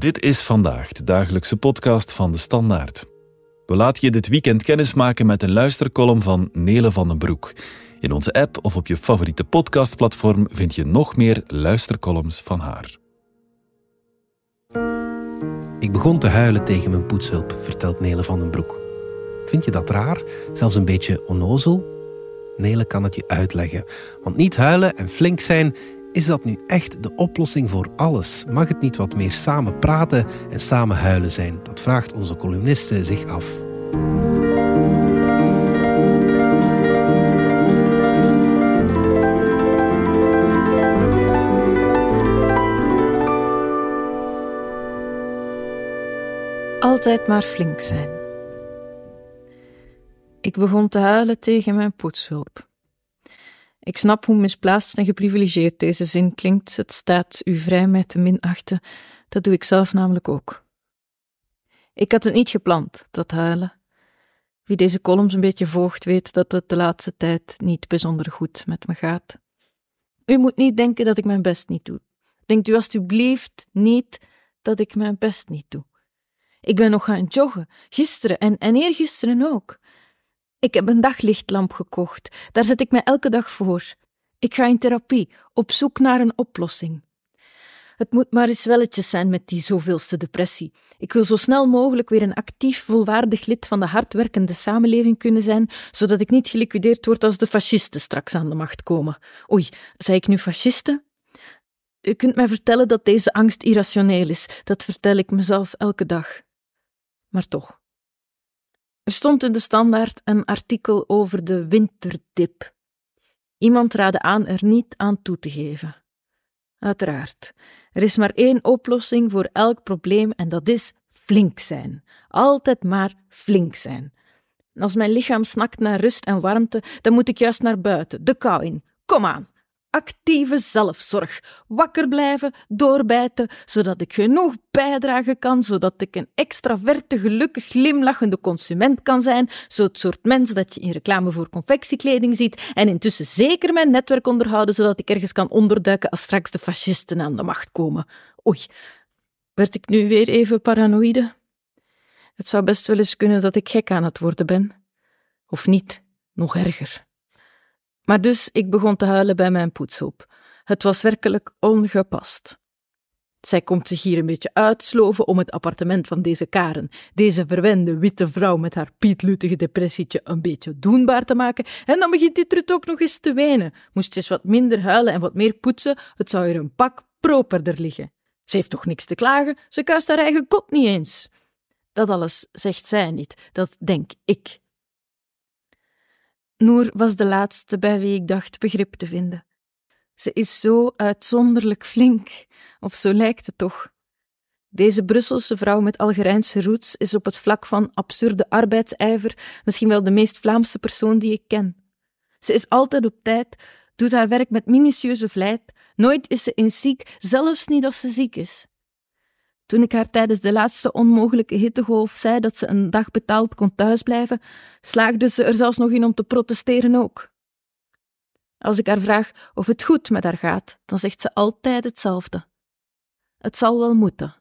Dit is vandaag de dagelijkse podcast van de Standaard. We laten je dit weekend kennismaken met een luistercolumn van Nele van den Broek. In onze app of op je favoriete podcastplatform vind je nog meer luistercolumns van haar. Ik begon te huilen tegen mijn poetshulp, vertelt Nele van den Broek. Vind je dat raar? Zelfs een beetje onnozel? Nele kan het je uitleggen. Want niet huilen en flink zijn, is dat nu echt de oplossing voor alles? Mag het niet wat meer samen praten en samen huilen zijn? Dat vraagt onze columniste zich af. Altijd maar flink zijn. Ik begon te huilen tegen mijn poetshulp. Ik snap hoe misplaatst en geprivilegeerd deze zin klinkt. Het staat u vrij mij te minachten. Dat doe ik zelf namelijk ook. Ik had het niet gepland, dat huilen. Wie deze columns een beetje volgt, weet dat het de laatste tijd niet bijzonder goed met me gaat. U moet niet denken dat ik mijn best niet doe. Denkt u alstublieft niet dat ik mijn best niet doe. Ik ben nog gaan joggen, gisteren en, en eergisteren ook. Ik heb een daglichtlamp gekocht. Daar zet ik mij elke dag voor. Ik ga in therapie, op zoek naar een oplossing. Het moet maar eens welletjes zijn met die zoveelste depressie. Ik wil zo snel mogelijk weer een actief, volwaardig lid van de hardwerkende samenleving kunnen zijn, zodat ik niet geliquideerd word als de fascisten straks aan de macht komen. Oei, zei ik nu fascisten? U kunt mij vertellen dat deze angst irrationeel is. Dat vertel ik mezelf elke dag. Maar toch. Er stond in de standaard een artikel over de winterdip. Iemand raadde aan er niet aan toe te geven. Uiteraard, er is maar één oplossing voor elk probleem en dat is flink zijn. Altijd maar flink zijn. Als mijn lichaam snakt naar rust en warmte, dan moet ik juist naar buiten, de kou in. Kom aan, actieve zelfzorg. Wakker blijven, doorbijten, zodat ik genoeg bijdragen kan, zodat ik een extraverte, gelukkig glimlachende consument kan zijn, zo het soort mens dat je in reclame voor confectiekleding ziet, en intussen zeker mijn netwerk onderhouden, zodat ik ergens kan onderduiken als straks de fascisten aan de macht komen. Oei, werd ik nu weer even paranoïde? Het zou best wel eens kunnen dat ik gek aan het worden ben. Of niet, nog erger. Maar dus ik begon te huilen bij mijn poetshulp. Het was werkelijk ongepast. Zij komt zich hier een beetje uitsloven om het appartement van deze Karen, deze verwende witte vrouw met haar pietlutige depressietje, een beetje doenbaar te maken. En dan begint die trut ook nog eens te wenen. Moest ze eens wat minder huilen en wat meer poetsen, het zou er een pak properder liggen. Ze heeft toch niks te klagen, ze kuist haar eigen kop niet eens. Dat alles zegt zij niet, dat denk ik. Noor was de laatste bij wie ik dacht begrip te vinden. Ze is zo uitzonderlijk flink, of zo lijkt het toch. Deze Brusselse vrouw met Algerijnse roots is op het vlak van absurde arbeidsijver misschien wel de meest Vlaamse persoon die ik ken. Ze is altijd op tijd, doet haar werk met minutieuze vlijt, nooit is ze in ziek, zelfs niet als ze ziek is. Toen ik haar tijdens de laatste onmogelijke hittegolf zei dat ze een dag betaald kon thuisblijven, slaagde ze er zelfs nog in om te protesteren ook. Als ik haar vraag of het goed met haar gaat, dan zegt ze altijd hetzelfde. Het zal wel moeten.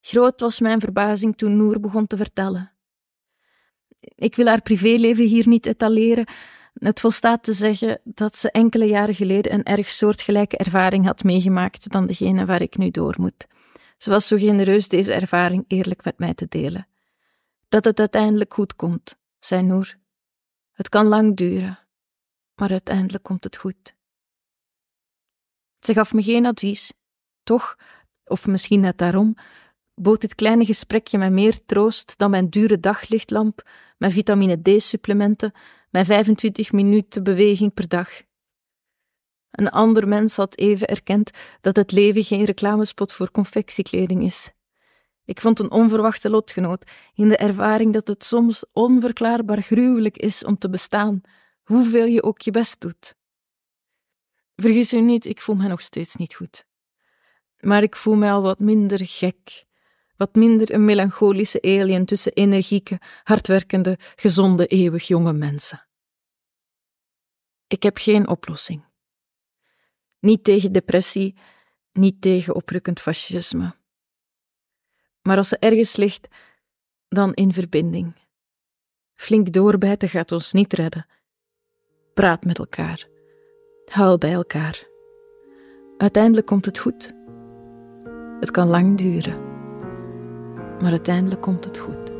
Groot was mijn verbazing toen Noor begon te vertellen. Ik wil haar privéleven hier niet etaleren. Het volstaat te zeggen dat ze enkele jaren geleden een erg soortgelijke ervaring had meegemaakt dan degene waar ik nu door moet. Ze was zo genereus deze ervaring eerlijk met mij te delen. Dat het uiteindelijk goed komt, zei Noor. Het kan lang duren, maar uiteindelijk komt het goed. Ze gaf me geen advies. Toch, of misschien net daarom, bood dit kleine gesprekje mij meer troost dan mijn dure daglichtlamp, mijn vitamine D-supplementen, mijn 25 minuten beweging per dag. Een ander mens had even erkend dat het leven geen reclamespot voor confectiekleding is. Ik vond een onverwachte lotgenoot in de ervaring dat het soms onverklaarbaar gruwelijk is om te bestaan, hoeveel je ook je best doet. Vergis u niet, ik voel me nog steeds niet goed. Maar ik voel me al wat minder gek, wat minder een melancholische alien tussen energieke, hardwerkende, gezonde, eeuwig jonge mensen. Ik heb geen oplossing. Niet tegen depressie, niet tegen oprukkend fascisme. Maar als ze ergens ligt, dan in verbinding. Flink doorbijten gaat ons niet redden. Praat met elkaar. Huil bij elkaar. Uiteindelijk komt het goed. Het kan lang duren, maar uiteindelijk komt het goed.